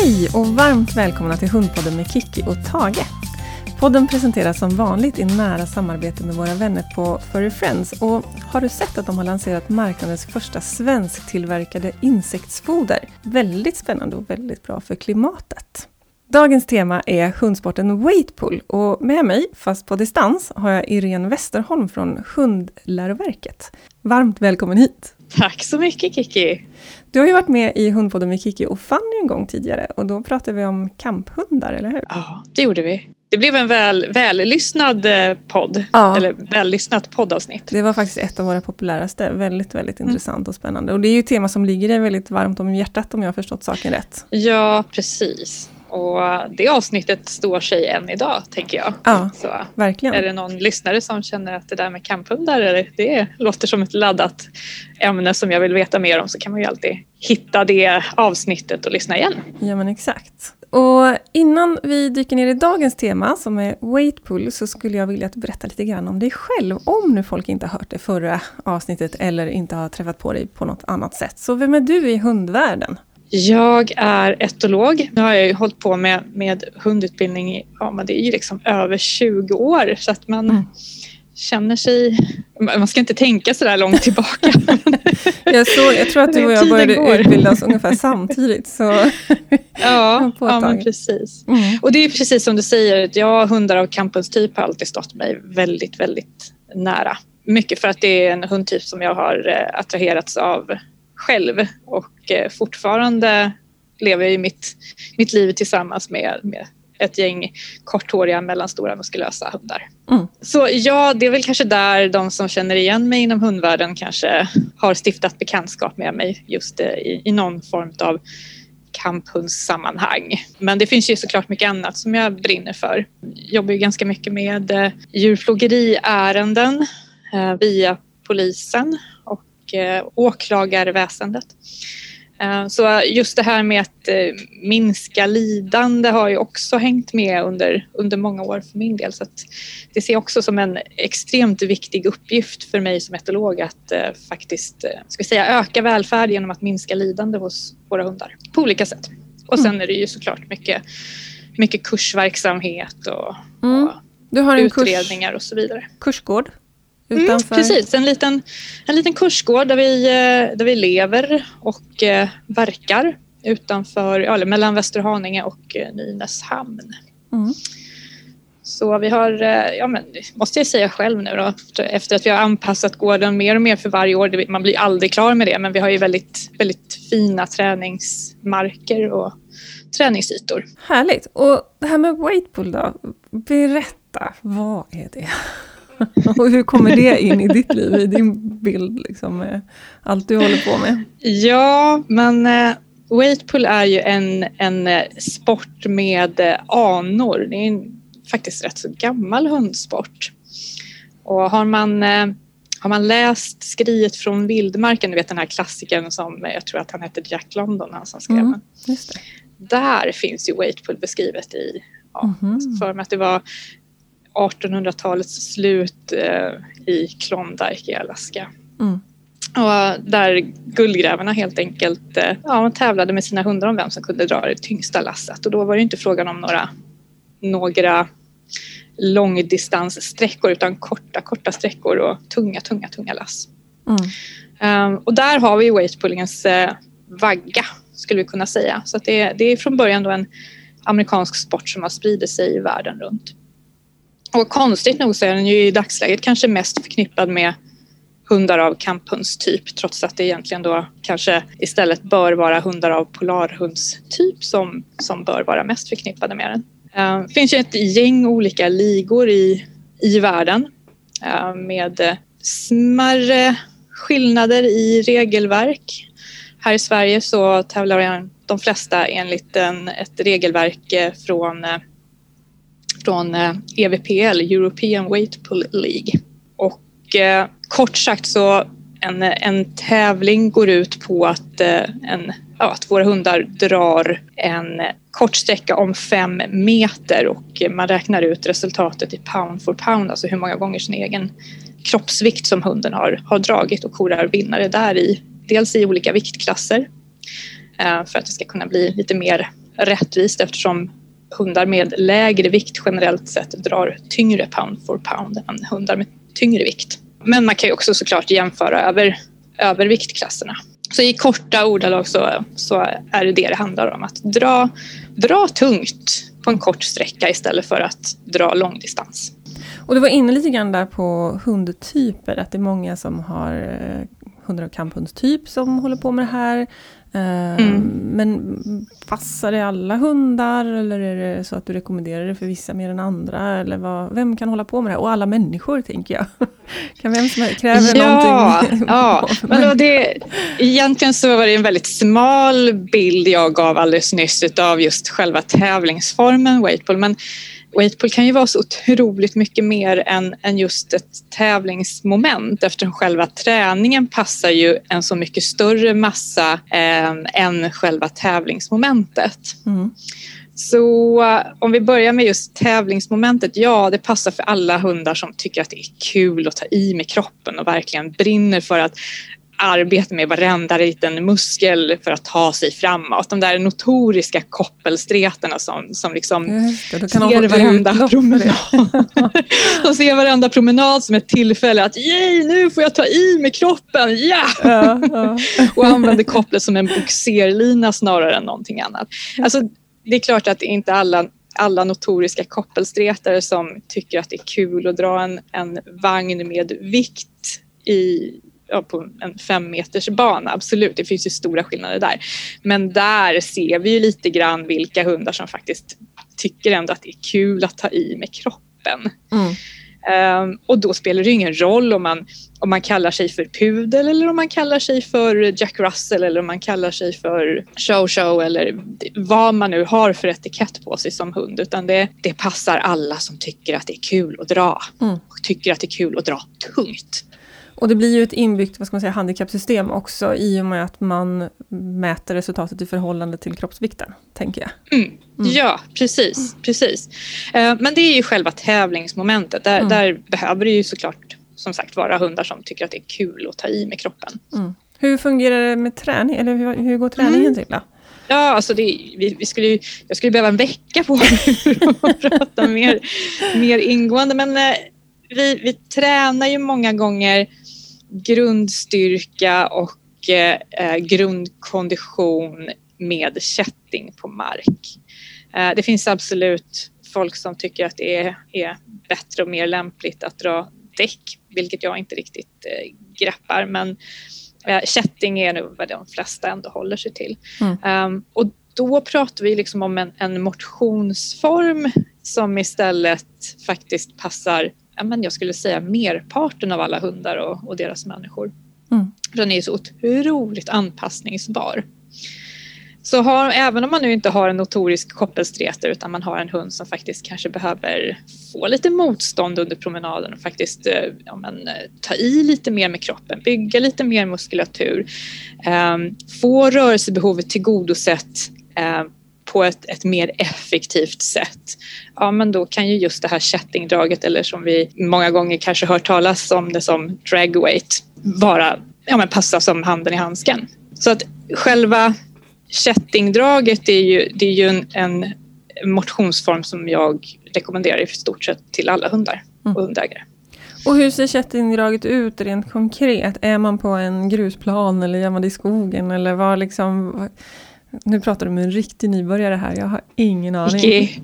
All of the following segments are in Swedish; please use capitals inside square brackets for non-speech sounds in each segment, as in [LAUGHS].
Hej och varmt välkomna till Hundpodden med Kiki och Tage. Podden presenteras som vanligt i nära samarbete med våra vänner på Furry Friends. Och har du sett att de har lanserat marknadens första svensktillverkade insektsfoder? Väldigt spännande och väldigt bra för klimatet. Dagens tema är hundsporten Weightpull och med mig, fast på distans, har jag Irene Westerholm från Hundläroverket. Varmt välkommen hit! Tack så mycket Kiki! Du har ju varit med i Hundpodden med Kiki och Fanny en gång tidigare och då pratade vi om kamphundar, eller hur? Ja, det gjorde vi. Det blev en väl, vällyssnad eh, podd, ja. eller vällyssnat poddavsnitt. Det var faktiskt ett av våra populäraste. Väldigt, väldigt mm. intressant och spännande. Och det är ju ett tema som ligger dig väldigt varmt om hjärtat om jag har förstått saken rätt. Ja, precis. Och det avsnittet står sig än idag, tänker jag. Ja, så, verkligen. Är det någon lyssnare som känner att det där med kamphundar, eller det låter som ett laddat ämne som jag vill veta mer om, så kan man ju alltid hitta det avsnittet och lyssna igen. Ja, men exakt. Och innan vi dyker ner i dagens tema, som är weightpull, så skulle jag vilja att du berättar lite grann om dig själv, om nu folk inte har hört det förra avsnittet eller inte har träffat på dig på något annat sätt. Så vem är du i hundvärlden? Jag är etolog. Nu har jag ju hållit på med, med hundutbildning i, ja, men det är ju liksom över 20 år så att man mm. känner sig... Man ska inte tänka så där långt tillbaka. [LAUGHS] jag, såg, jag tror att du och jag började går. utbilda oss ungefär samtidigt. Så [LAUGHS] ja, [LAUGHS] ja men precis. Mm. Och det är precis som du säger, jag hundar av campus-typ har alltid stått mig väldigt, väldigt nära. Mycket för att det är en hundtyp som jag har eh, attraherats av själv och eh, fortfarande lever jag mitt, mitt liv tillsammans med, med ett gäng korthåriga mellanstora muskulösa hundar. Mm. Så ja, det är väl kanske där de som känner igen mig inom hundvärlden kanske har stiftat bekantskap med mig just eh, i, i någon form av kamphundssammanhang. Men det finns ju såklart mycket annat som jag brinner för. Jag jobbar ju ganska mycket med eh, djurplågeriärenden via polisen Eh, åklagarväsendet. Eh, så just det här med att eh, minska lidande har ju också hängt med under, under många år för min del. Så det ser jag också som en extremt viktig uppgift för mig som etolog att faktiskt ska säga, öka välfärd genom att minska lidande hos våra hundar på olika sätt. Och sen mm. är det ju såklart mycket, mycket kursverksamhet och, mm. och utredningar kurs, och så vidare. Kursgård utanför... Mm, precis, en liten, en liten kursgård där vi, eh, där vi lever och eh, verkar utanför, eller mellan Västerhaninge och eh, Nynäshamn. Mm. Så vi har, ja men måste jag säga själv nu då, efter att vi har anpassat gården mer och mer för varje år, man blir aldrig klar med det, men vi har ju väldigt, väldigt fina träningsmarker och träningsytor. Härligt! Och det här med weightpool då, berätta, vad är det? [LAUGHS] och hur kommer det in i ditt liv, i din bild, liksom, med allt du håller på med? Ja, men eh, weightpull är ju en, en eh, sport med eh, anor. Det är en, faktiskt rätt så gammal hundsport. Och har man, eh, har man läst Skriet från vildmarken, du vet den här klassikern som jag tror att han hette Jack London, han som skrev mm, Där finns ju weightpull beskrivet i Ja, mm för mig att det var 1800-talets slut eh, i Klondike i Alaska. Mm. Och där guldgrävarna helt enkelt eh, ja, tävlade med sina hundar om vem som kunde dra det tyngsta lasset. Och då var det inte frågan om några, några långdistanssträckor utan korta, korta sträckor och tunga, tunga, tunga lass. Mm. Um, och där har vi weightpullingens uh, vagga skulle vi kunna säga. Så det, det är från början då en amerikansk sport som har spridit sig i världen runt. Och konstigt nog så är den ju i dagsläget kanske mest förknippad med hundar av kamphundstyp trots att det egentligen då kanske istället bör vara hundar av polarhundstyp som, som bör vara mest förknippade med den. Eh, det finns ju ett gäng olika ligor i, i världen eh, med smärre skillnader i regelverk. Här i Sverige så tävlar de flesta enligt en, ett regelverk eh, från från eh, EVPL, European Weight Pull League. Och eh, kort sagt så en, en tävling går ut på att, eh, en, ja, att våra hundar drar en kort sträcka om fem meter och eh, man räknar ut resultatet i pound for pound, alltså hur många gånger sin egen kroppsvikt som hunden har, har dragit och korar vinnare där i. Dels i olika viktklasser eh, för att det ska kunna bli lite mer rättvist eftersom hundar med lägre vikt generellt sett drar tyngre pound for pound än hundar med tyngre vikt. Men man kan ju också såklart jämföra över, över viktklasserna. Så i korta ordalag så, så är det det det handlar om. Att dra, dra tungt på en kort sträcka istället för att dra långdistans. Och du var inne lite grann där på hundtyper, att det är många som har eh, hundar av kamphundstyp som håller på med det här. Eh, mm. Men passar det alla hundar eller är det så att du rekommenderar det för vissa mer än andra? Eller vad, vem kan hålla på med det? Och alla människor tänker jag. [LAUGHS] Kan vem som kräver ja, någonting? [LAUGHS] Ja, men det, egentligen så var det en väldigt smal bild jag gav alldeles nyss av just själva tävlingsformen weightpull. Men Weightpull kan ju vara så otroligt mycket mer än, än just ett tävlingsmoment eftersom själva träningen passar ju en så mycket större massa eh, än själva tävlingsmomentet. Mm. Så uh, om vi börjar med just tävlingsmomentet. Ja, det passar för alla hundar som tycker att det är kul att ta i med kroppen och verkligen brinner för att arbete med varenda liten muskel för att ta sig framåt. De där notoriska koppelstretarna som, som liksom det, ser varenda promenad. [LAUGHS] de ser varenda promenad som ett tillfälle att Yay, nu får jag ta i med kroppen, ja! ja, ja. och använder kopplet som en boxerlina snarare än någonting annat. Alltså, det är klart att inte alla alla notoriska koppelstretare som tycker att det är kul att dra en, en vagn med vikt i ja, på en fem meters bana, absolut, det finns ju stora skillnader där. Men där ser vi ju lite grann vilka hundar som faktiskt tycker ändå att det är kul att ta i med kroppen. Mm. Um, och då spelar det ingen roll om man, om man kallar sig för pudel eller om man kallar sig för Jack Russell eller om man kallar sig för show show eller vad man nu har för etikett på sig som hund utan det, det passar alla som tycker att det är kul att dra mm. och tycker att det är kul att dra tungt. Och det blir ju ett inbyggt vad ska man säga, handikappsystem också i och med att man mäter resultatet i förhållande till kroppsvikten, tänker jag. Mm. Mm. Ja, precis. precis. Eh, men det är ju själva tävlingsmomentet. Där, mm. där, behöver det ju såklart som sagt vara hundar som tycker att det är kul att ta i med kroppen. Mm. Hur fungerar det med träning? Eller hur, hur går träningen mm. till? Då? Ja, alltså det, vi, vi, skulle ju, jag skulle behöva en vecka på [LAUGHS] att prata mer, mer ingående. Men eh, vi, vi tränar ju många gånger grundstyrka och eh, grundkondition med kätting på mark. Eh, det finns absolut folk som tycker att det är, är, bättre och mer lämpligt att dra däck, vilket jag inte riktigt eh, greppar. Men eh, kätting är nog vad de flesta ändå håller sig till. Mm. Um, och då pratar vi liksom om en, en motionsform som istället faktiskt passar ja, men jag skulle säga merparten av alla hundar och, och deras människor. Mm. Den är så otroligt anpassningsbar. Så har, även om man nu inte har en notorisk koppelstreter utan man har en hund som faktiskt kanske behöver få lite motstånd under promenaden och faktiskt eh, ja, men, eh, ta i lite mer med kroppen, bygga lite mer muskulatur, eh, få rörelsebehovet tillgodosett eh, på ett, ett mer effektivt sätt, ja men då kan ju just det här kättingdraget eller som vi många gånger kanske hört talas om det som dragweight vara, ja men passa som handen i handsken. Så att själva kättingdraget är ju, det är ju en, en motionsform som jag rekommenderar i stort sett till alla hundar och mm. hundägare. Och hur ser kättingdraget ut rent konkret? Är man på en grusplan eller är man i skogen eller vad liksom nu pratar du med en riktig nybörjare här, jag har ingen aning. Vicky,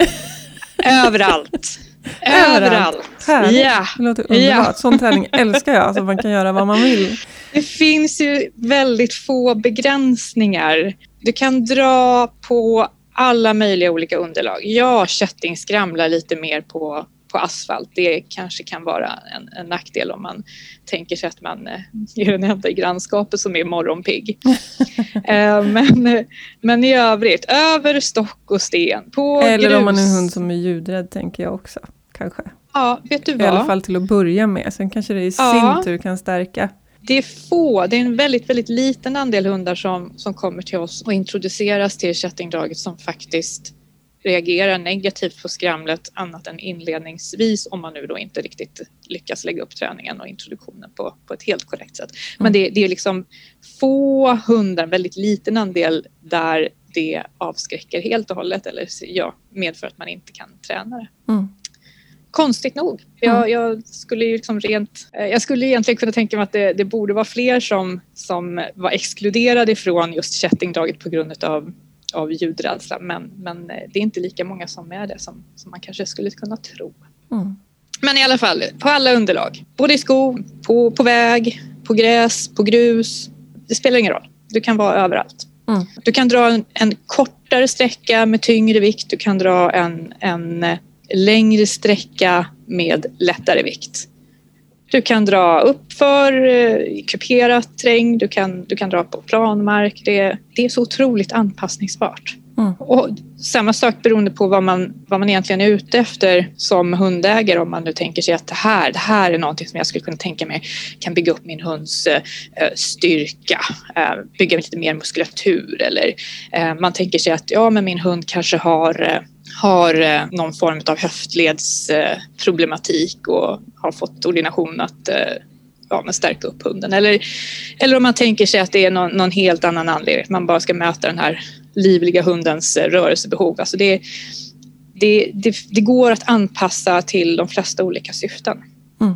överallt. Överallt. Härligt. Ja. Det låter underbart. Ja. Sån träning älskar jag, så man kan göra vad man vill. Det finns ju väldigt få begränsningar. Du kan dra på alla möjliga olika underlag. Ja, kätting skramlar lite mer på på asfalt. Det kanske kan vara en, en nackdel om man tänker sig att man är den enda i grannskapet som är morgonpigg. [LAUGHS] eh, men, men i övrigt, över stock och sten. På Eller grus. om man är en hund som är ljudrädd tänker jag också. Kanske. Ja, vet du vad? I alla fall till att börja med. Sen kanske det i ja. sin tur kan stärka det är få, det är en väldigt, väldigt liten andel hundar som, som kommer till oss och introduceras till kättingdraget som faktiskt reagerar negativt på skramlet annat än inledningsvis om man nu då inte riktigt lyckas lägga upp träningen och introduktionen på, på ett helt korrekt sätt. Men mm. det, det är liksom få hundar, väldigt liten andel där det avskräcker helt och hållet eller ja, medför att man inte kan träna det. Mm. Konstigt nog. Jag, mm. jag, skulle ju liksom rent, eh, jag skulle egentligen kunna tänka mig att det, det borde vara fler som, som var exkluderade ifrån just kättingdraget på grund av av ljudrädsla men, men eh, det är inte lika många som är det som, som man kanske skulle kunna tro. Mm. Men i alla fall, på alla underlag. Både i skog, på, på väg, på gräs, på grus. Det spelar ingen roll. Du kan vara överallt. Mm. Du kan dra en, en, kortare sträcka med tyngre vikt. Du kan dra en, en längre sträcka med lättare vikt. Du kan dra uppför eh, kuperat terräng, du kan, du kan dra på planmark. Det, det är så otroligt anpassningsbart. Mm. Och samma sak beroende på vad man, vad man egentligen är ute efter som hundägare. Om man nu tänker sig att det här, det här är någonting som jag skulle kunna tänka mig kan bygga upp min hunds eh, styrka, eh, bygga lite mer muskulatur eller eh, man tänker sig att ja, men min hund kanske har har någon form av höftledsproblematik och har fått ordination att ja, men stärka upp hunden. Eller, eller om man tänker sig att det är någon, någon helt annan anledning, att man bara ska möta den här livliga hundens eh, rörelsebehov. Alltså det, det, det, det går att anpassa till de flesta olika syften. Mm.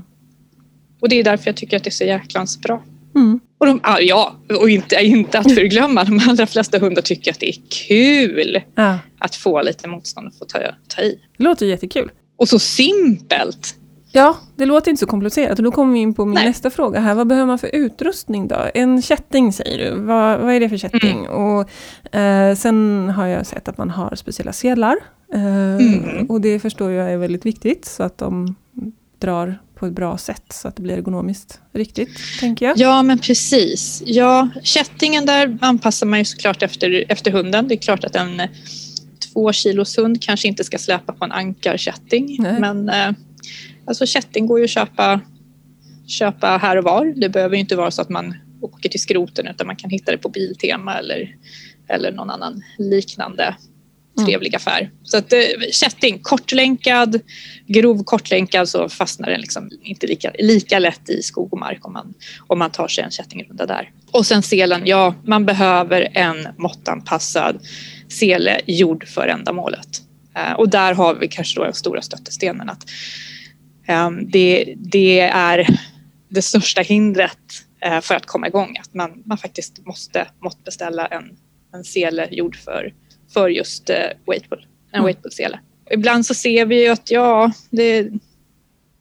Och det är därför jag tycker att det är så jäklans bra. Mm. Och de, ja, och inte, inte att förglömma, de allra flesta hundar tycker att det är kul ja. att få lite motstånd och få ta, ta i. Det låter jättekul. Och så simpelt! Ja, det låter inte så komplicerat. Och då kommer vi in på min Nej. nästa fråga här. Vad behöver man för utrustning då? En kätting säger du. Vad, vad är det för kätting? Mm. Och, eh, sen har jag sett att man har speciella sedlar. Eh, mm. Och det förstår jag är väldigt viktigt. Så att de drar på ett bra sätt så att det blir ergonomiskt riktigt, tänker jag. Ja, men precis. Ja, kättingen där anpassar man ju såklart efter, efter hunden. Det är klart att en två kilos hund kanske inte ska släpa på en ankarkätting. Men eh, alltså kätting går ju att köpa, köpa här och var. Det behöver ju inte vara så att man åker till skroten utan man kan hitta det på Biltema eller, eller någon annan liknande Mm. trevlig affär. Så att eh, kätting, kortlänkad, grov kortlänkad så fastnar den liksom inte lika, lika lätt i skog och mark om man, om man tar sig en kättingrunda där. Och sen selen, ja man behöver en måttanpassad sele gjord för ändamålet. Eh, och där har vi kanske då den stora stöttestenen att det, det är det största hindret eh, för att komma igång, att man, man faktiskt måste måttbeställa en, en sele gjord för för just eh, weightpull, en mm. weightpull-sele. Ibland så ser vi ju att ja, det,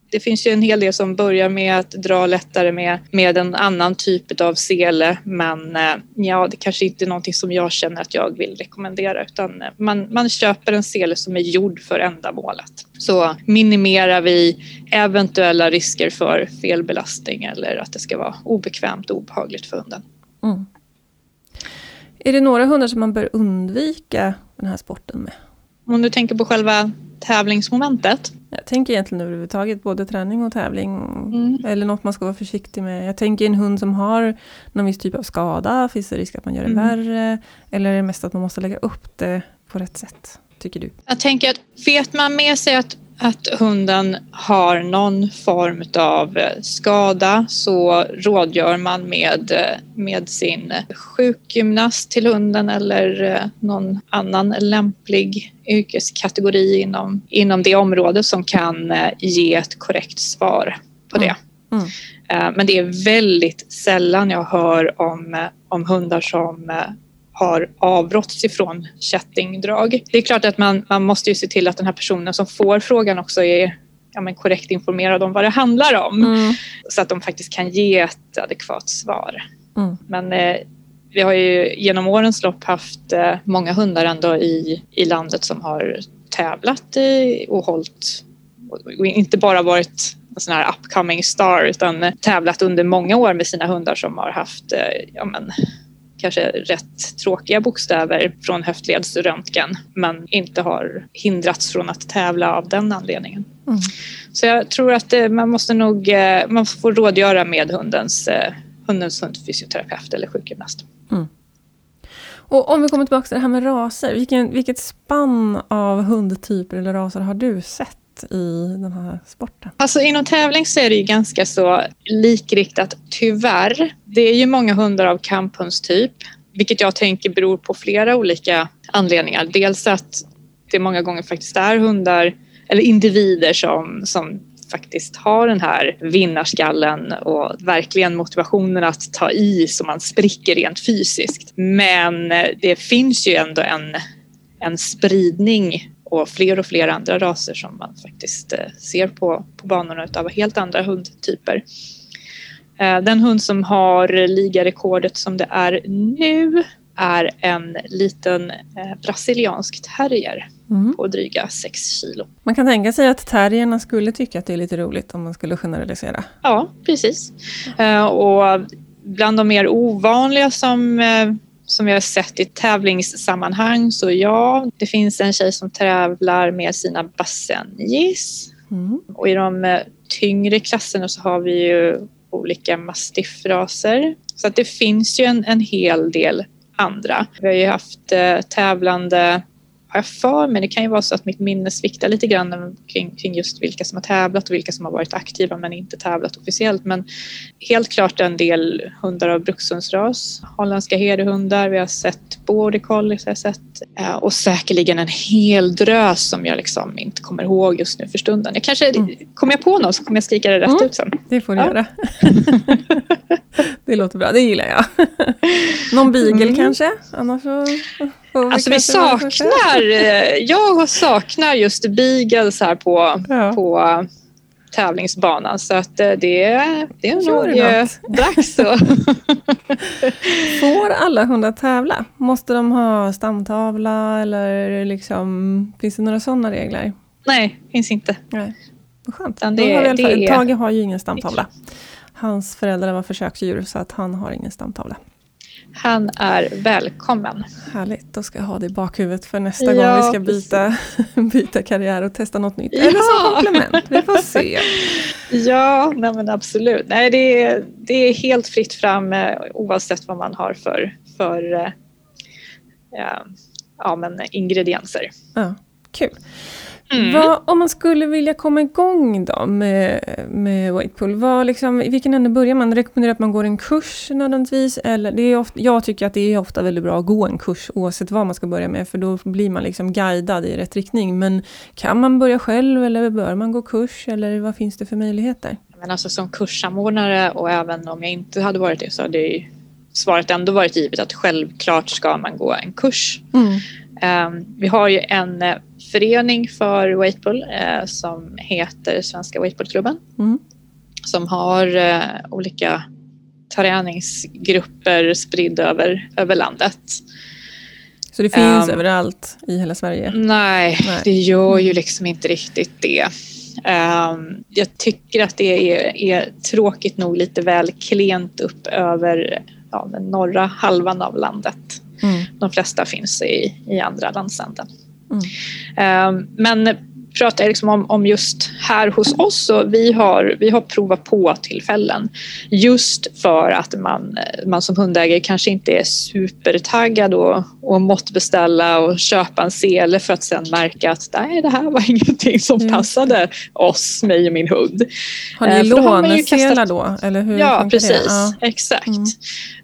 det finns ju en hel del som börjar med att dra lättare med, med en annan typ av sele men eh, ja, det kanske inte är någonting som jag känner att jag vill rekommendera utan eh, man, man köper en sele som är gjord för ändamålet. Så minimerar vi eventuella risker för felbelastning eller att det ska vara obekvämt och obehagligt för hunden. Mm. Är det några hundar som man bör undvika den här sporten med? Om du tänker på själva tävlingsmomentet? Jag tänker egentligen överhuvudtaget både träning och tävling. Mm. Eller något man ska vara försiktig med. Jag tänker en hund som har någon viss typ av skada. Finns det risk att man gör det mm. värre? Eller är det mest att man måste lägga upp det på rätt sätt? Tycker du? Jag tänker att vet man med sig att att hunden har någon form av eh, skada så rådgör man med, eh, med sin sjukgymnast till hunden eller eh, någon annan lämplig yrkeskategori inom, inom det området som kan ge ett korrekt svar på det. Mm. Mm. Men det är väldigt sällan jag hör om, om hundar som har avråtts ifrån kättingdrag. Det är klart att man, man måste ju se till att den här personen som får frågan också är ja, men korrekt informerad om vad det handlar om. Mm. Så att de faktiskt kan ge ett adekvat svar. Mm. Men eh, vi har ju genom årens lopp haft eh, många hundar ändå i, i landet som har tävlat eh, och hållit och inte bara varit en sån här upcoming star utan tävlat under många år med sina hundar som har haft eh, ja, men, kanske rätt tråkiga bokstäver från höftledsröntgen men inte har hindrats från att tävla av den anledningen. Mm. Så jag tror att eh, man måste nog eh, man får rådgöra med hundens, eh, hundens hundfysioterapeut eller sjukgymnast. Mm. Och om vi kommer tillbaka till det här med raser, vilken, vilket spann av hundtyper eller raser har du sett? I den här sporten? Alltså inom tävling så är det ju ganska så likriktat, tyvärr. Det är ju många hundar av kamphundstyp. vilket jag tänker beror på flera olika anledningar. Dels att det många gånger faktiskt är hundar eller individer som, som faktiskt har den här vinnarskallen och verkligen motivationen att ta i så man spricker rent fysiskt. Men eh, det finns ju ändå en, en spridning och fler och fler andra raser som man faktiskt eh, ser på, på banorna av helt andra hundtyper. Eh, den hund som har ligarekordet som det är nu är en liten eh, brasiliansk terrier mm. på dryga 6 kilo. Man kan tänka sig att terrierna skulle tycka att det är lite roligt om man skulle generalisera. Ja, precis. Och bland de mer ovanliga som som vi har sett i tävlingssammanhang så ja, det finns en tjej som tävlar med sina basenjis. Mm. Och i de eh, tyngre klasserna så har vi ju olika mastiffraser. Så att det finns ju en, en hel del andra. Vi har ju haft eh, tävlande har jag för mig, det kan ju vara så att mitt minne sviktar lite grann kring, kring just vilka som har tävlat och vilka som har varit aktiva men inte tävlat officiellt. Men helt klart en del hundar av brukshundsras, holländska herdehundar, vi har sett border collies, har jag sett eh, och säkerligen en hel drös som jag liksom inte kommer ihåg just nu för stunden. Jag kanske, mm. Kommer jag på någon så kommer jag skrika det rätt mm. ut sen. Det får du ja. göra. [LAUGHS] det låter bra, det gillar jag. Någon beagle mm. kanske? Annars så... Alltså vi saknar, eh, jag saknar just beagles här på, ja. på tävlingsbanan så att eh, det, det är nog eh, dags. [LAUGHS] Får alla hundar tävla? Måste de ha stamtavla eller liksom, finns det några sådana regler? Nej, finns inte. Nej. Vad skönt. Det, har vi det, Tage har ju ingen stamtavla. Hans föräldrar var försöksdjur så att han har ingen stamtavla. Han är välkommen. Härligt, då ska jag ha det i bakhuvudet för nästa ja, gång vi ska byta, [LAUGHS] byta karriär och testa något nytt. Ja. Eller som komplement, vi får se. [LAUGHS] Ja, nej men absolut. Nej, det, är, det är helt fritt fram eh, oavsett vad man har för, för ja, ja, men ingredienser. Ja, kul. Mm. Vad, om man skulle vilja komma igång då med, med Waitpool, vad liksom, i vilken ände börjar man? Rekommenderar att man går en kurs nödvändigtvis? Eller det är ofta, jag tycker att det är ofta väldigt bra att gå en kurs oavsett vad man ska börja med, för då blir man liksom guidad i rätt riktning. Men kan man börja själv eller bör man gå kurs? Eller vad finns det för möjligheter? Men alltså som kurssamordnare och även om jag inte hade varit det så hade ju svaret ändå varit givet att självklart ska man gå en kurs. Mm. Um, vi har ju en förening för Weightpull eh, som heter Svenska Weightpullklubben. Mm. Som har eh, olika träningsgrupper spridda över, över landet. Så det finns um, överallt i hela Sverige? Nej, nej, det gör ju liksom inte riktigt det. Um, jag tycker att det är, är, tråkigt nog lite väl klent upp över ja, den norra halvan av landet. De flesta finns i, i andra landsänden. Mm. Men pratar jag liksom om, om just här hos oss så vi har, vi har provat på tillfällen just för att man, man som hundägare kanske inte är supertaggad och, och måttbeställa och köpa en sele för att sen märka att nej, det här var [LAUGHS] ingenting som mm. passade oss, mig och min hund. Har ni låneselar då? Eller hur ja, precis. Ja. Exakt.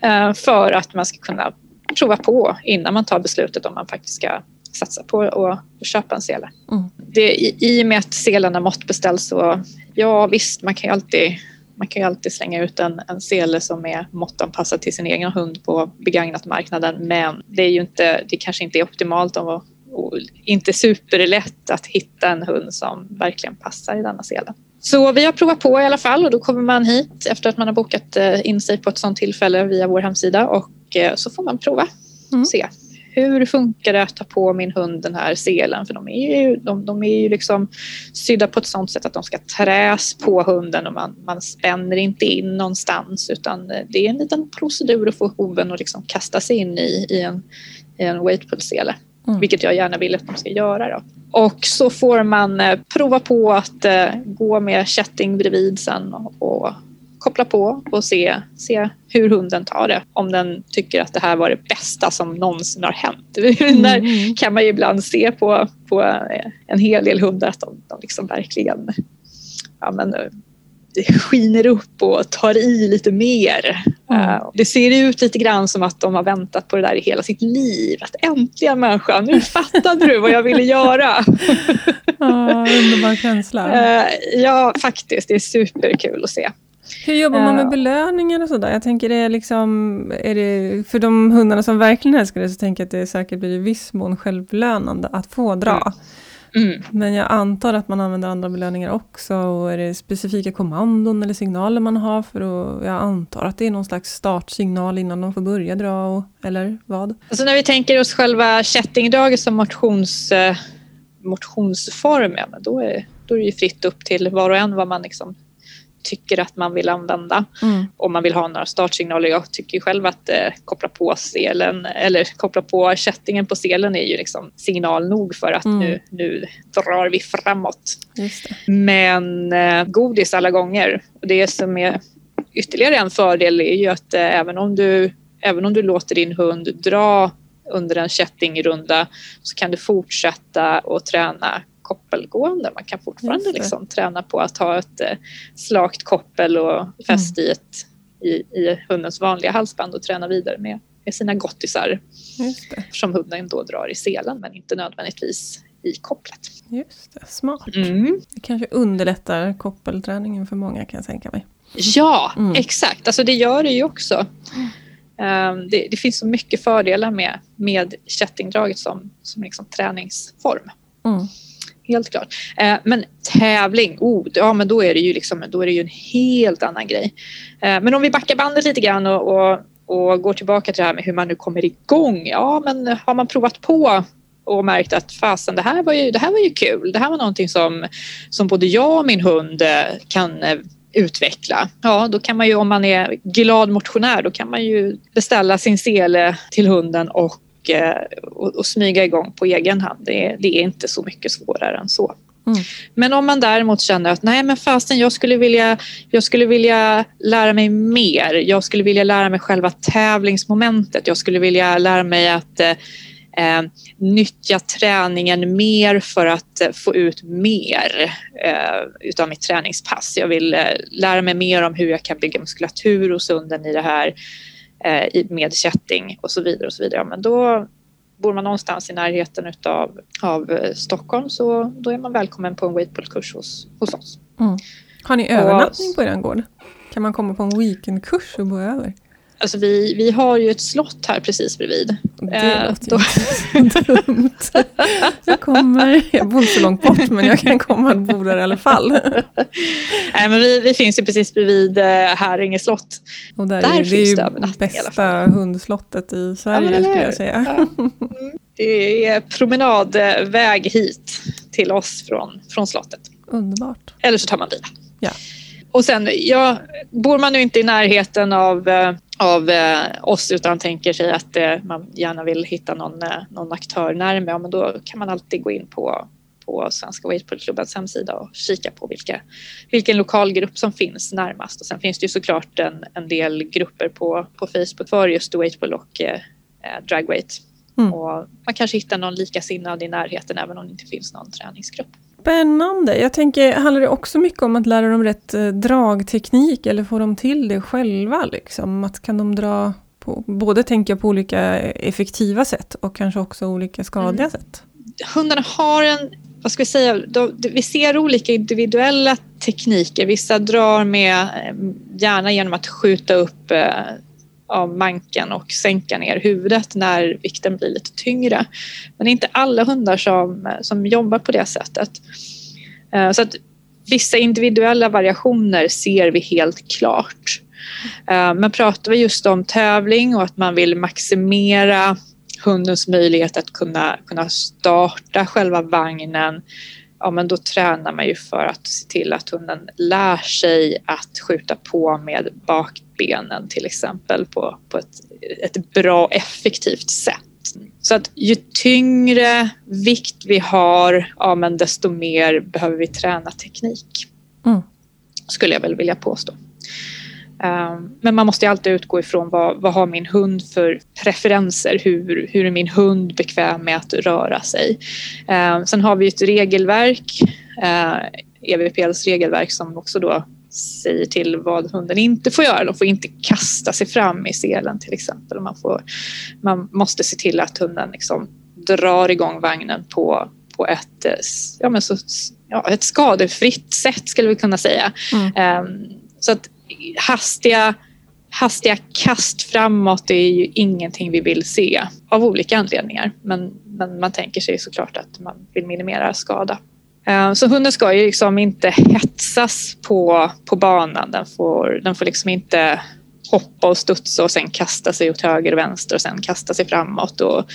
Mm. För att man ska kunna prova på innan man tar beslutet om man faktiskt ska satsa på att köpa en sele. Mm. Det, i, I och med att selarna måttbeställs så ja visst, man kan ju alltid man kan ju alltid slänga ut en, en sele som är måttanpassad till sin egen hund på begagnatmarknaden men det är ju inte, det kanske inte är optimalt om och inte superlätt att hitta en hund som verkligen passar i denna sele. Så vi har provat på i alla fall och då kommer man hit efter att man har bokat eh, in sig på ett sådant tillfälle via vår hemsida och eh, så får man prova. Mm. Se hur funkar det att ta på min hund den här selen? För de är ju, de, de är ju liksom sydda på ett sådant sätt att de ska träs på hunden och man, man spänner inte in någonstans utan det är en liten procedur att få hoven att liksom kasta sig in i, i en, i en weightpull-sele. Mm. Vilket jag gärna vill att de ska göra. Då. Och så får man eh, prova på att eh, gå med kätting bredvid sen och, och koppla på och se, se hur hunden tar det. Om den tycker att det här var det bästa som någonsin har hänt. [LAUGHS] Mm. Där kan man ju ibland se på, på en hel del hundar att de, de liksom verkligen ja, men, det skiner upp och tar i lite mer. Mm. Uh, det ser ut lite grann som att de har väntat på det där i hela sitt liv. Att äntligen människa, nu [LAUGHS] fattade du vad jag ville göra. oh, underbar känsla. Ja, faktiskt. Det är superkul att se. Hur jobbar man med belöningar och sådär? Jag tänker det är liksom, är det, för de hundarna som verkligen älskar det så tänker jag att det säkert blir i viss mån självbelönande att få dra. Mm. Mm. Men jag antar att man använder andra belöningar också. Och är det specifika kommandon eller signaler man har? för att, Jag antar att det är någon slags startsignal innan de får börja dra, och, eller vad? Alltså när vi tänker oss själva kättingdraget som motions, eh, motionsform, ja, då, är, då är det ju fritt upp till var och en vad man liksom tycker att man vill använda. Mm. Om man vill ha några startsignaler. Jag tycker själv att eh, koppla på selen eller koppla på kättingen på selen är ju liksom signal nog för att mm. nu, nu drar vi framåt. Men eh, godis alla gånger. Och det som är ytterligare en fördel är ju att eh, även om du även om du låter din hund dra under en kättingrunda så kan du fortsätta att träna koppelgående. Man kan fortfarande liksom träna på att ha ett eh, slakt koppel och fäst mm. i, ett, i, i hundens vanliga halsband och träna vidare med, med sina gottisar. Som hunden då drar i selen men inte nödvändigtvis i kopplet. Just det, smart. Mm. Det kanske underlättar koppelträningen för många kan jag tänka mig. Ja, mm. exakt. Alltså det gör det ju också. Um, det, det, finns så mycket fördelar med, med kättingdraget som, som liksom träningsform. Mm helt klart. Eh, men tävling, oh, ja men då är det ju liksom, då är det ju en helt annan grej. Eh, men om vi backar bandet lite grann och, och, och, går tillbaka till det här med hur man nu kommer igång. Ja, men har man provat på och märkt att fasen, det här var ju, det här var ju kul. Det här var någonting som, som både jag och min hund eh, kan eh, utveckla. Ja, då kan man ju om man är glad motionär, då kan man ju beställa sin sele till hunden och Eh, och, och, smyga igång på egen hand. Det, det, är inte så mycket svårare än så. Mm. Men om man däremot känner att nej men fasen jag skulle vilja, jag skulle vilja lära mig mer. Jag skulle vilja lära mig själva tävlingsmomentet. Jag skulle vilja lära mig att eh, eh nyttja träningen mer för att eh, få ut mer eh, utav mitt träningspass. Jag vill eh, lära mig mer om hur jag kan bygga muskulatur hos hunden i det här med kätting och så vidare. och så vidare. Men då bor man någonstans i närheten utav, av eh, Stockholm så då är man välkommen på en weightpull-kurs hos, hos oss. Mm. Har ni övernattning på er gård? Kan man komma på en weekendkurs och bo över? Alltså vi, vi har ju ett slott här precis bredvid. Det eh, låter då... [LAUGHS] dumt. Jag kommer, jag bor inte så långt bort men jag kan komma och bo där i alla fall. [LAUGHS] Nej, men vi, vi finns ju precis bredvid eh, Häringe slott. Och där, där är, det är ju bästa hundslottet i Sverige ja, skulle jag säga. Ja. Det är promenadväg hit till oss från, från slottet. Underbart. Eller så tar man bilen. Ja. Och sen, ja, bor man nu inte i närheten av, eh, av eh, oss utan tänker sig att eh, man gärna vill hitta någon, någon aktör närmare, ja, men då kan man alltid gå in på, på Svenska Weightpull-klubbens hemsida och kika på vilka, vilken lokalgrupp som finns närmast. Och sen finns det ju såklart en, en del grupper på, på Facebook för just Weightpull och eh, Dragweight. Mm. Och man kanske hittar någon likasinnad i närheten även om det inte finns någon träningsgrupp. Spännande. Jag tänker, handlar det också mycket om att lära dem rätt eh, dragteknik eller får de till det själva? Liksom? Att kan de dra på, både tänka på olika effektiva sätt och kanske också olika skadliga mm. sätt? Hundarna har en, vad ska vi säga, de, vi ser olika individuella tekniker. Vissa drar med, eh, gärna genom att skjuta upp eh, av manken och sänka ner huvudet när vikten blir lite tyngre. Men det är inte alla hundar som, som jobbar på det sättet. Eh, så att vissa individuella variationer ser vi helt klart. Eh, men pratar vi just om tävling och att man vill maximera hundens möjlighet att kunna, kunna starta själva vagnen ja men då tränar man ju för att se till att hunden lär sig att skjuta på med bakbenen till exempel på, på ett, ett bra effektivt sätt. Så att ju tyngre vikt vi har, ja men desto mer behöver vi träna teknik. Mm. Skulle jag väl vilja påstå. Ehm, men man måste alltid utgå ifrån vad, vad har min hund för preferenser? Hur, hur är min hund bekväm med att röra sig? Ehm, sen har vi ett regelverk, EVPLs eh, e regelverk som också då säger till vad hunden inte får göra. De får inte kasta sig fram i selen till exempel. Man, får, man måste se till att hunden liksom drar igång vagnen på, på ett, ja, men så, ja, ett skadefritt sätt skulle vi kunna säga. Mm. Um, så att hastiga hastiga kast framåt är ju ingenting vi vill se av olika anledningar. Men, men man tänker sig såklart att man vill minimera skada. Eh, så hunden ska ju liksom inte hetsas på, på banan. Den får, den får liksom inte hoppa och studsa och sen kasta sig åt höger och vänster och sen kasta sig framåt och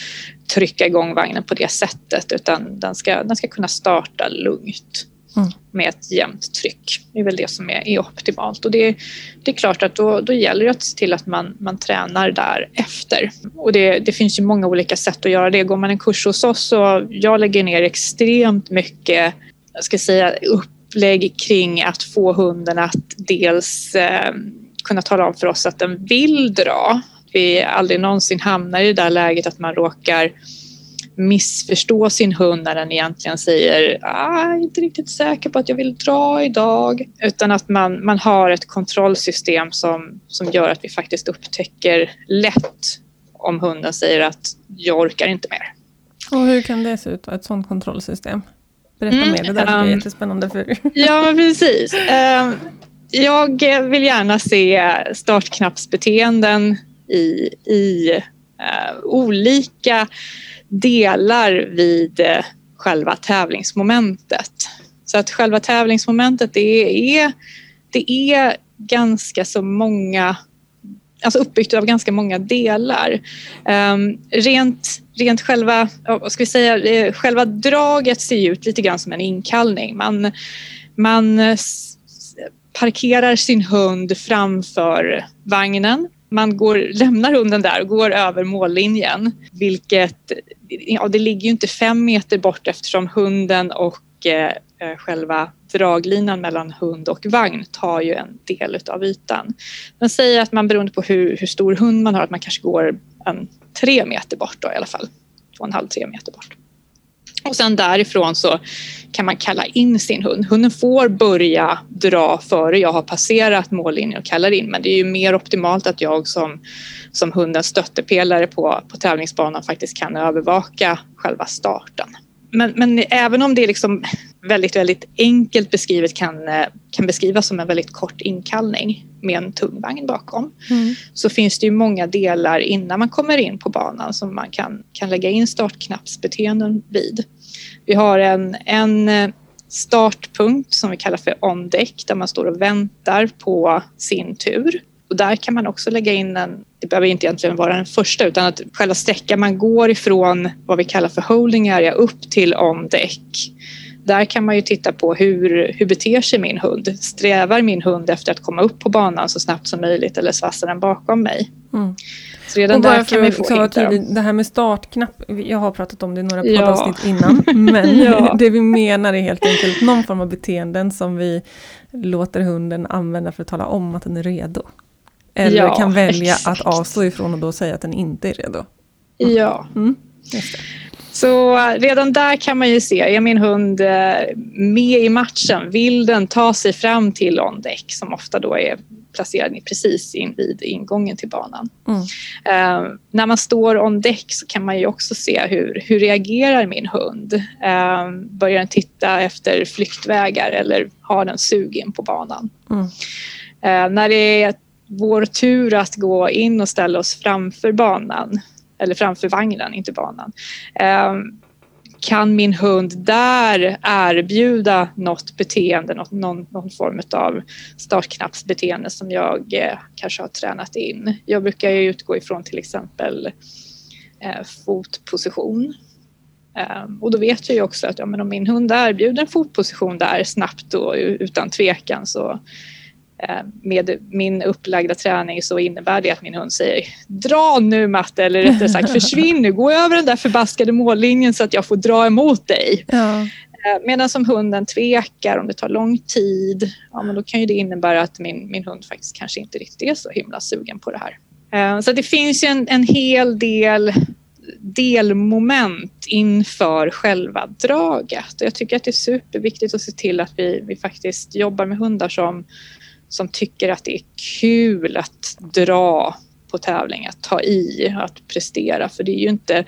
trycka igång vagnen på det sättet utan den ska, den ska kunna starta lugnt mm. med ett jämnt tryck. Det är väl det som är, är optimalt och det, det är klart att då, då gäller det att se till att man, man tränar därefter. Och det, det finns ju många olika sätt att göra det. Går man en kurs hos oss så jag lägger ner extremt mycket jag ska säga, upplägg kring att få hunden att dels eh, kunna tala om för oss att den vill dra. Vi aldrig någonsin hamnar i det där läget att man råkar missförstå sin hund när den egentligen säger ah, inte riktigt säker på att jag vill dra idag. Utan att man, man har ett kontrollsystem som, som gör att vi faktiskt upptäcker lätt om hunden säger att jag orkar inte mer. Och hur kan det se ut, ett sådant kontrollsystem? Berätta mm, mer, det där är um, jättespännande. För. [LAUGHS] ja, precis. Um, jag vill gärna se startknappsbeteenden i, i uh, olika delar vid eh, själva tävlingsmomentet. Så att själva tävlingsmomentet det är, det är ganska så många alltså uppbyggt av ganska många delar. Um, rent, rent själva, vad ska vi säga, eh, själva draget ser ut lite grann som en inkallning. Man, man eh, parkerar sin hund framför vagnen. Man går, lämnar hunden där och går över mållinjen, vilket ja, det ligger ju inte fem meter bort eftersom hunden och eh, eh själva draglinan mellan hund och vagn tar ju en del av ytan. Man säger att man beroende på hur, hur stor hund man har att man kanske går en tre meter bort då i alla fall. Två och en halv, tre meter bort. Och sen därifrån så kan man kalla in sin hund. Hunden får börja dra före jag har passerat mållinjen och kallar in men det är ju mer optimalt att jag som, som hundens stöttepelare på, på tävlingsbanan faktiskt kan övervaka själva starten. Men, men även om det är liksom väldigt, väldigt enkelt beskrivet kan, eh, kan beskrivas som en väldigt kort inkallning med en tung vagn bakom mm. så finns det ju många delar innan man kommer in på banan som man kan, kan lägga in startknappsbeteenden vid. Vi har en, en eh, startpunkt som vi kallar för on deck där man står och väntar på sin tur. Och där kan man också lägga in en, det behöver inte egentligen vara den första utan att själva sträckan man går ifrån vad vi kallar för holding area upp till on deck. Där kan man ju titta på hur, hur beter sig min hund? Strävar min hund efter att komma upp på banan så snabbt som möjligt eller svassar den bakom mig? Mm. Så redan där kan vi få hitta tydligt, Det här med startknapp, jag har pratat om det i några poddavsnitt ja. innan. [LAUGHS] Men ja. [LAUGHS] det vi menar är helt enkelt någon form av beteenden som vi låter hunden använda för att tala om att den är redo. Eller ja, kan välja exakt. att avstå ifrån och då säga att den inte är redo. Mm. Ja. Mm, så redan där kan man ju se, är min hund eh, med i matchen? Vill den ta sig fram till on deck som ofta då är placerad precis in vid ingången till banan. Mm. Uh, när man står on deck så kan man ju också se hur, hur reagerar min hund? Uh, börjar den titta efter flyktvägar eller har den sug in på banan? Mm. Uh, när det är vår tur att gå in och ställa oss framför banan eller framför vagnen, inte banan. Ehm, kan min hund där erbjuda något beteende, något, någon, någon form av startknappsbeteende som jag eh, kanske har tränat in. Jag brukar ju utgå ifrån till exempel eh, fotposition. Ehm, och då vet jag ju också att ja, men om min hund erbjuder en fotposition där snabbt och utan tvekan så med min upplagda träning så innebär det att min hund säger dra nu matte eller rättare sagt försvinn nu, gå över den där förbaskade mållinjen så att jag får dra emot dig. Ja. Eh, medan som hunden tvekar, om det tar lång tid, ja, men då kan ju det innebära att min, min hund faktiskt kanske inte riktigt är så himla sugen på det här. Eh, så det finns ju en, en hel del delmoment inför själva draget. Och jag tycker att det är superviktigt att se till att vi, vi faktiskt jobbar med hundar som som tycker att det är kul att dra på tävling, att ta i, att prestera. För det är ju inte,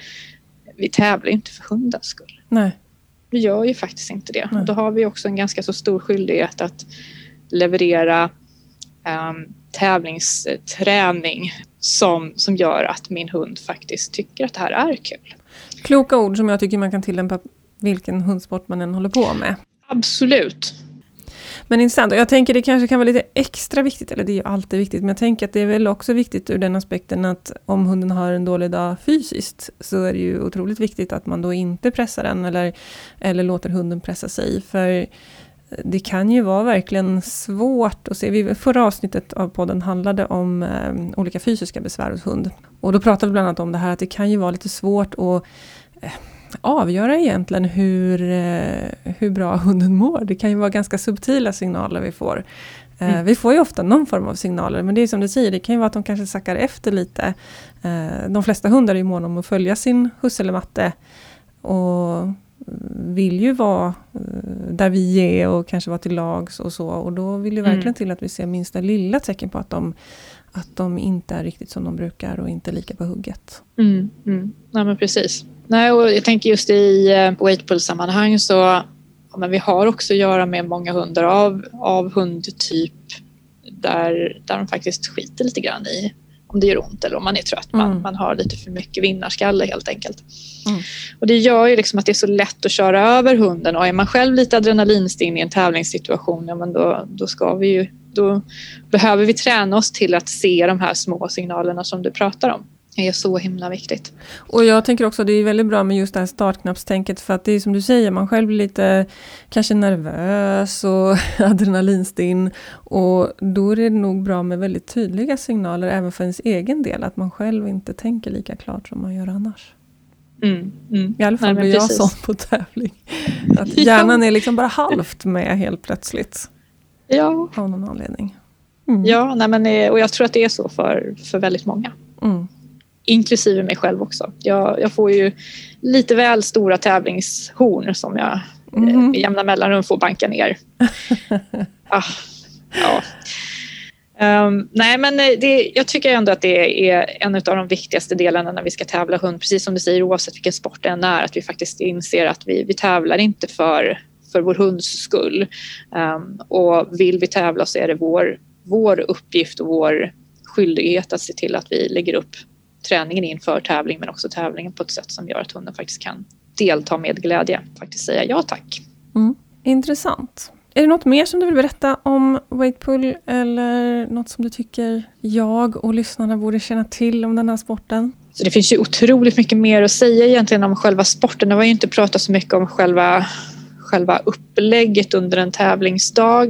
vi tävlar inte för hundens skull. Nej. Vi gör ju faktiskt inte det. Och då har vi också en ganska så stor skyldighet att leverera um, tävlingsträning som, som gör att min hund faktiskt tycker att det här är kul. Kloka ord som jag tycker man kan tillämpa vilken hundsport man än håller på med. Absolut. Men intressant. Och jag tänker det kanske kan vara lite extra viktigt, eller det är ju alltid viktigt, men jag tänker att det är väl också viktigt ur den aspekten att om hunden har en dålig dag fysiskt, så är det ju otroligt viktigt att man då inte pressar den, eller, eller låter hunden pressa sig. För det kan ju vara verkligen svårt att se. Förra avsnittet av podden handlade om eh, olika fysiska besvär hos hund. Och då pratade vi bland annat om det här att det kan ju vara lite svårt att eh, avgöra egentligen hur, eh, hur bra [LAUGHS] hunden mår. Det kan ju vara ganska subtila signaler vi får. Eh, mm. Vi får ju ofta någon form av signaler, men det är som du säger, det kan ju vara att de kanske sackar efter lite. Eh, de flesta hundar är ju måna om att följa sin husse eller matte. Och vill ju vara där vi är och kanske vara till lags och så. Och då vill det verkligen mm. till att vi ser minsta lilla tecken på att de, att de inte är riktigt som de brukar och inte lika på hugget. Mm, mm. Ja, men precis. Nej, och jag tänker just i uh, weightpull-sammanhang så ja, men vi har också att göra med många hundar av, av hundtyp där, där de faktiskt skiter lite grann i om det gör ont eller om man är trött. Man, mm. man har lite för mycket vinnarskalle helt enkelt. Mm. Och det gör ju liksom att det är så lätt att köra över hunden och är man själv lite adrenalinstinn i en tävlingssituation, ja, men då, då ska vi ju då behöver vi träna oss till att se de här små signalerna som du pratar om. Det är så himla viktigt. Och jag tänker också att det är väldigt bra med just det här startknappstänket för att det är som du säger, man själv blir lite kanske nervös och [LAUGHS] adrenalinstinn och då är det nog bra med väldigt tydliga signaler även för ens egen del, att man själv inte tänker lika klart som man gör annars. Mm, mm. I alla fall blir jag sån på tävling. Att [LAUGHS] hjärnan är liksom bara halvt med helt plötsligt. Ja. Av någon anledning. Mm. Ja, nej men, eh, och jag tror att det är så för, för väldigt många. Mm. Inklusive mig själv också. Jag, jag, får ju lite väl stora tävlingshorn som jag mm. med jämna mellanrum får banka ner. [LAUGHS] ah, ja. Um, nej, men det, jag tycker ändå att det är en av de viktigaste delarna när vi ska tävla hund. Precis som du säger, oavsett vilken sport det än är, att vi faktiskt inser att vi, vi tävlar inte för för vår hunds skull. Um, och vill vi tävla så är det vår, vår uppgift och vår skyldighet att se till att vi lägger upp träningen inför tävling men också tävlingen på ett sätt som gör att hunden faktiskt kan delta med glädje. Faktiskt säga ja tack. Mm. Intressant. Är det något mer som du vill berätta om weightpull eller något som du tycker jag och lyssnarna borde känna till om den här sporten? Så det finns ju otroligt mycket mer att säga egentligen om själva sporten. Det har ju inte pratat så mycket om själva själva upplägget under en tävlingsdag.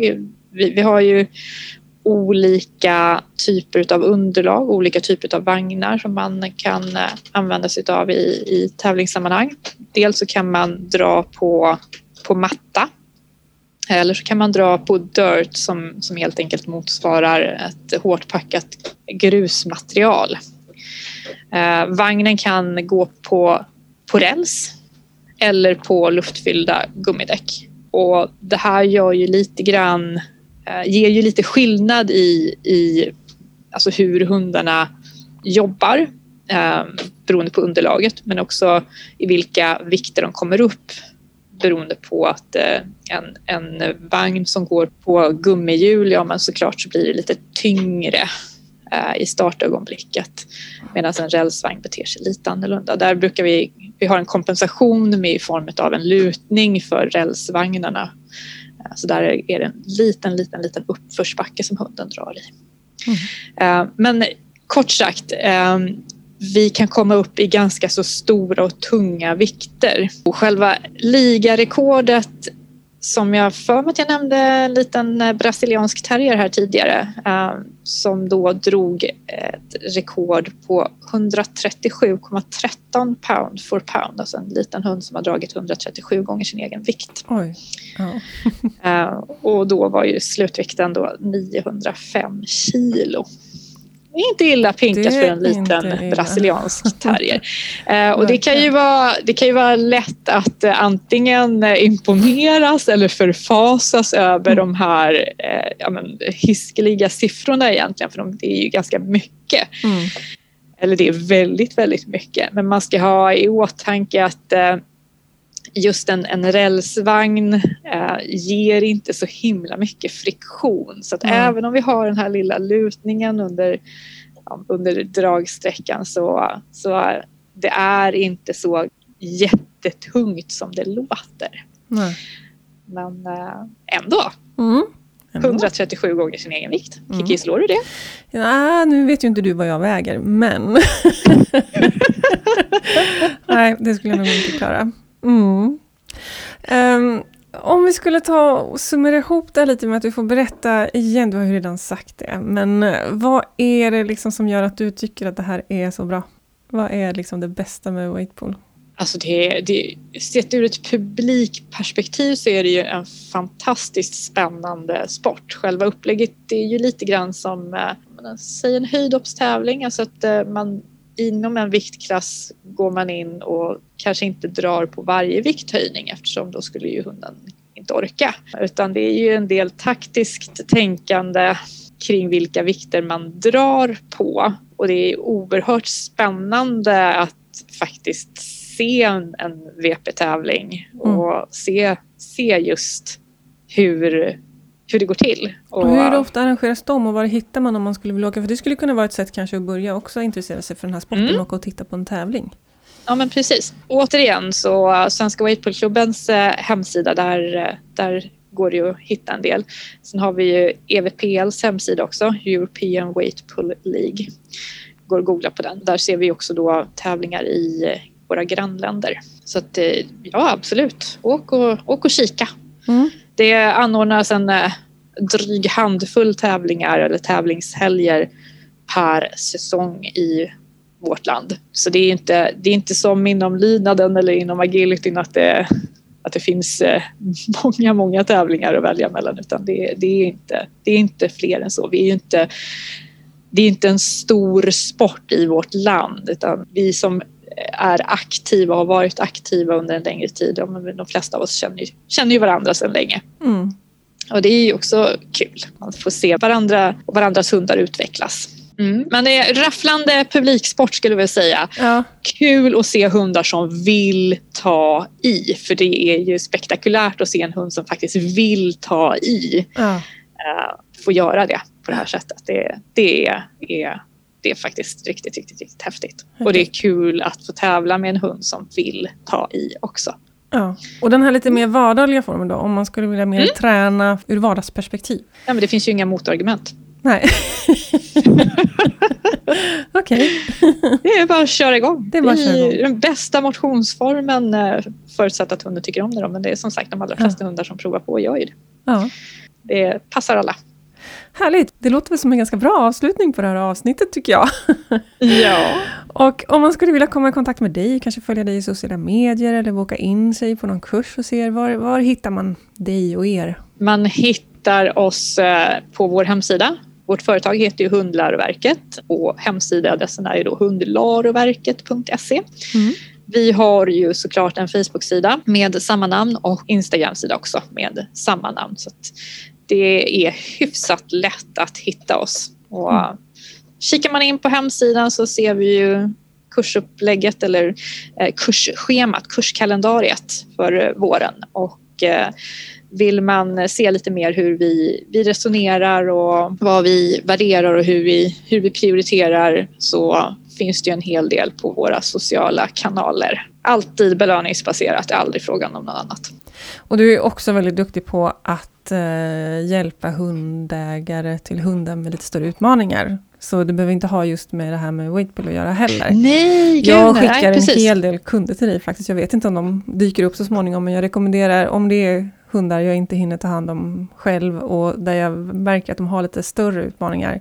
Vi, vi har ju olika typer av underlag, olika typer av vagnar som man kan eh, använda sig av i, i tävlingssammanhang. Dels så kan man dra på, på matta eller så kan man dra på dirt som, som helt enkelt motsvarar ett hårt packat grusmaterial. Eh, vagnen kan gå på, på räls eller på luftfyllda gummidäck. Och det här gör ju lite grann, eh, ger ju lite skillnad i, i alltså hur hundarna jobbar eh, beroende på underlaget men också i vilka vikter de kommer upp beroende på att eh, en, en vagn som går på gummihjul, ja men såklart så blir det lite tyngre i startögonblicket medan en rälsvagn beter sig lite annorlunda. Där brukar vi vi har en kompensation med i form av en lutning för rälsvagnarna. Eh, så där är det en liten, liten, liten uppförsbacke som hunden drar i. Mm. Eh, men kort sagt, eh, vi kan komma upp i ganska så stora och tunga vikter. Och själva ligarekordet som jag för mig att jag nämnde en liten eh, brasiliansk terrier här tidigare eh, som då drog ett rekord på 137,13 pound for pound, alltså en liten hund som har dragit 137 gånger sin egen vikt. Ja. eh, och då var ju slutvikten då 905 kilo. Inte illa pinkat för en liten brasiliansk [LAUGHS] terrier. Eh, och det kan, ju vara, det kan ju vara lätt att eh, antingen imponeras eller förfasas över mm. de här eh, ja, men, hiskeliga siffrorna egentligen, för de, det är ju ganska mycket. Mm. Eller det är väldigt, väldigt mycket. Men man ska ha i åtanke att eh, just en, en rälsvagn eh, ger inte så himla mycket friktion. Så att mm. även om vi har den här lilla lutningen under, under dragsträckan så, så det är inte så jättetungt som det låter. Mm. Men eh, ändå. Mm. 137 gånger sin egen vikt. Mm. Kiki, slår du det? Ja, nu vet ju inte du vad jag väger, men... [LAUGHS] Nej, det skulle jag nog inte klara. Mm. Um, om vi skulle ta och summera ihop det lite med att du får berätta igen, du har ju redan sagt det, men eh, vad är det liksom som gör att du tycker att det här är så bra? Vad är liksom det bästa med Weightpool? Alltså det, det, sett ur ett publikperspektiv så är det ju en fantastiskt spännande sport. Själva upplägget är ju lite grann som eh, säg en höjdhoppstävling, alltså att eh, man inom en viktklass går man in och kanske inte drar på varje vikthöjning eftersom då skulle ju hunden inte orka. Utan det är ju en del taktiskt tänkande kring vilka vikter man drar på och det är oerhört spännande att faktiskt se en, en VP-tävling och mm. se, se just hur hur det går till. Och, och hur ofta arrangeras de och var hittar man om man skulle vilja åka? För det skulle kunna vara ett sätt kanske att börja också intressera sig för den här sporten mm. och titta på en tävling. Ja men precis. Återigen så Svenska Weightpool-klubbens eh, hemsida där, eh, där går det att hitta en del. Sen har vi ju EVPLs hemsida också, European Weightpool League. Går att googla på den. Där ser vi också då tävlingar i eh, våra grannländer. Så att ja absolut, åk och, åk och kika. Mm. Det anordnas en eh, dryg handfull tävlingar eller tävlingshelger per säsong i vårt land. Så det är inte, det är inte som inom lydnaden eller inom agilityn att det, att det finns eh, många, många tävlingar att välja mellan utan det, det, är, inte, det är inte fler än så. Vi är inte, det är inte en stor sport i vårt land utan vi som är aktiva och har varit aktiva under en längre tid. De flesta av oss känner, känner ju varandra sedan länge. Mm. Och det är ju också kul. att få se varandra och varandras hundar utvecklas. Mm. Men det är rafflande publiksport skulle jag vilja säga. Ja. Kul att se hundar som vill ta i. För det är ju spektakulärt att se en hund som faktiskt vill ta i. Ja. Uh, få göra det på det här sättet. Det, det är det är faktiskt riktigt, riktigt, riktigt häftigt. Okay. Och det är kul att få tävla med en hund som vill ta i också. Ja. Och den här lite mer vardagliga formen då, om man skulle vilja mer mm. träna ur vardagsperspektiv? Ja, men det finns ju inga motargument. Nej. [LAUGHS] Okej. Det är bara att köra igång. Det är, bara köra igång. den bästa motionsformen eh, förutsatt att hunden tycker om det. Då. Men det är som sagt de allra flesta ja. hundar som provar på gör ju det. Ja. Det passar alla. Härligt! Det låter väl som en ganska bra avslutning på det här avsnittet tycker jag. [LAUGHS] Ja. och om man skulle vilja komma i kontakt med dig, kanske följa dig i sociala medier eller boka in sig på någon kurs och se var, var hittar man dig och er? Man hittar oss eh, på vår hemsida. Vårt företag heter ju Hundläroverket och hemsidaadressen är ju då hundlaroverket.se. Mm. Vi har ju såklart en Facebook-sida med samma namn och Instagram-sida också med samma namn. Så det är hyfsat lätt att hitta oss. Och mm. Kikar man in på hemsidan så ser vi ju kursupplägget eller eh, kursschemat, kurskalendariet för våren. Och eh, vill man se lite mer hur vi, vi resonerar och vad vi värderar och hur vi, hur vi prioriterar så finns det en hel del på våra sociala kanaler. Alltid belöningsbaserat, det är aldrig frågan om något annat. Och du är också väldigt duktig på att eh, hjälpa hundägare till hundar med lite större utmaningar. Så du behöver inte ha just med det här med Waitbill att göra heller. Nej, jag skickar nej, en hel del kunder till dig faktiskt. Jag vet inte om de dyker upp så småningom, men jag rekommenderar om det är hundar jag inte hinner ta hand om själv och där jag märker att de har lite större utmaningar.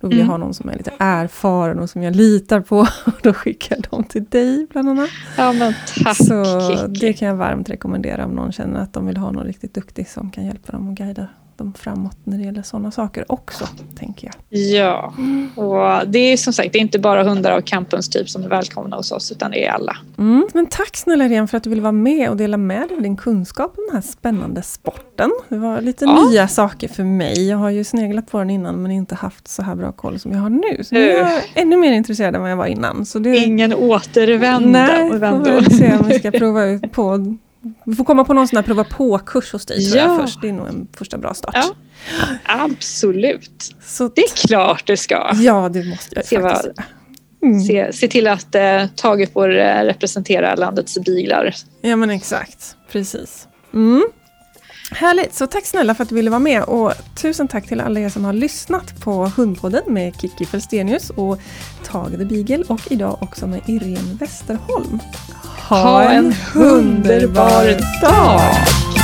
Då vill mm. jag ha någon som är lite erfaren och som jag litar på. [LAUGHS] Och då skickar jag dem till dig bland annat. Ja men tack Så det kan jag varmt rekommendera om någon känner att de vill ha någon riktigt duktig som kan hjälpa dem och guida dem framåt när det gäller sådana saker också, tänker jag. Ja, och det är som sagt det är inte bara hundar av campens typ som är välkomna hos oss utan det är alla. Mm. Men tack snälla Irene för att du ville vara med och dela med dig av din kunskap om den här spännande sporten. Det var lite ja. nya saker för mig. Jag har ju sneglat på den innan men inte haft så här bra koll som jag har nu. Så nu är jag ännu mer intresserad än vad jag var innan. Så det... Ingen återvändo. Nej, får se om vi ska [LAUGHS] prova ut på vi får komma på någon sån här prova på-kurs hos dig ja. jag, först. Det är nog en första bra start. Ja. Absolut. Så det är klart det ska. Ja, det måste jag se faktiskt vad, mm. se, se till att eh, Tage får eh, representera landets biglar. Ja men exakt, precis. Mm. Härligt, så tack snälla för att du ville vara med och tusen tack till alla er som har lyssnat på Hundpodden med Kiki Felstenius och Tage the Beagle och idag också med Irene Westerholm. Ha, en underbar dag!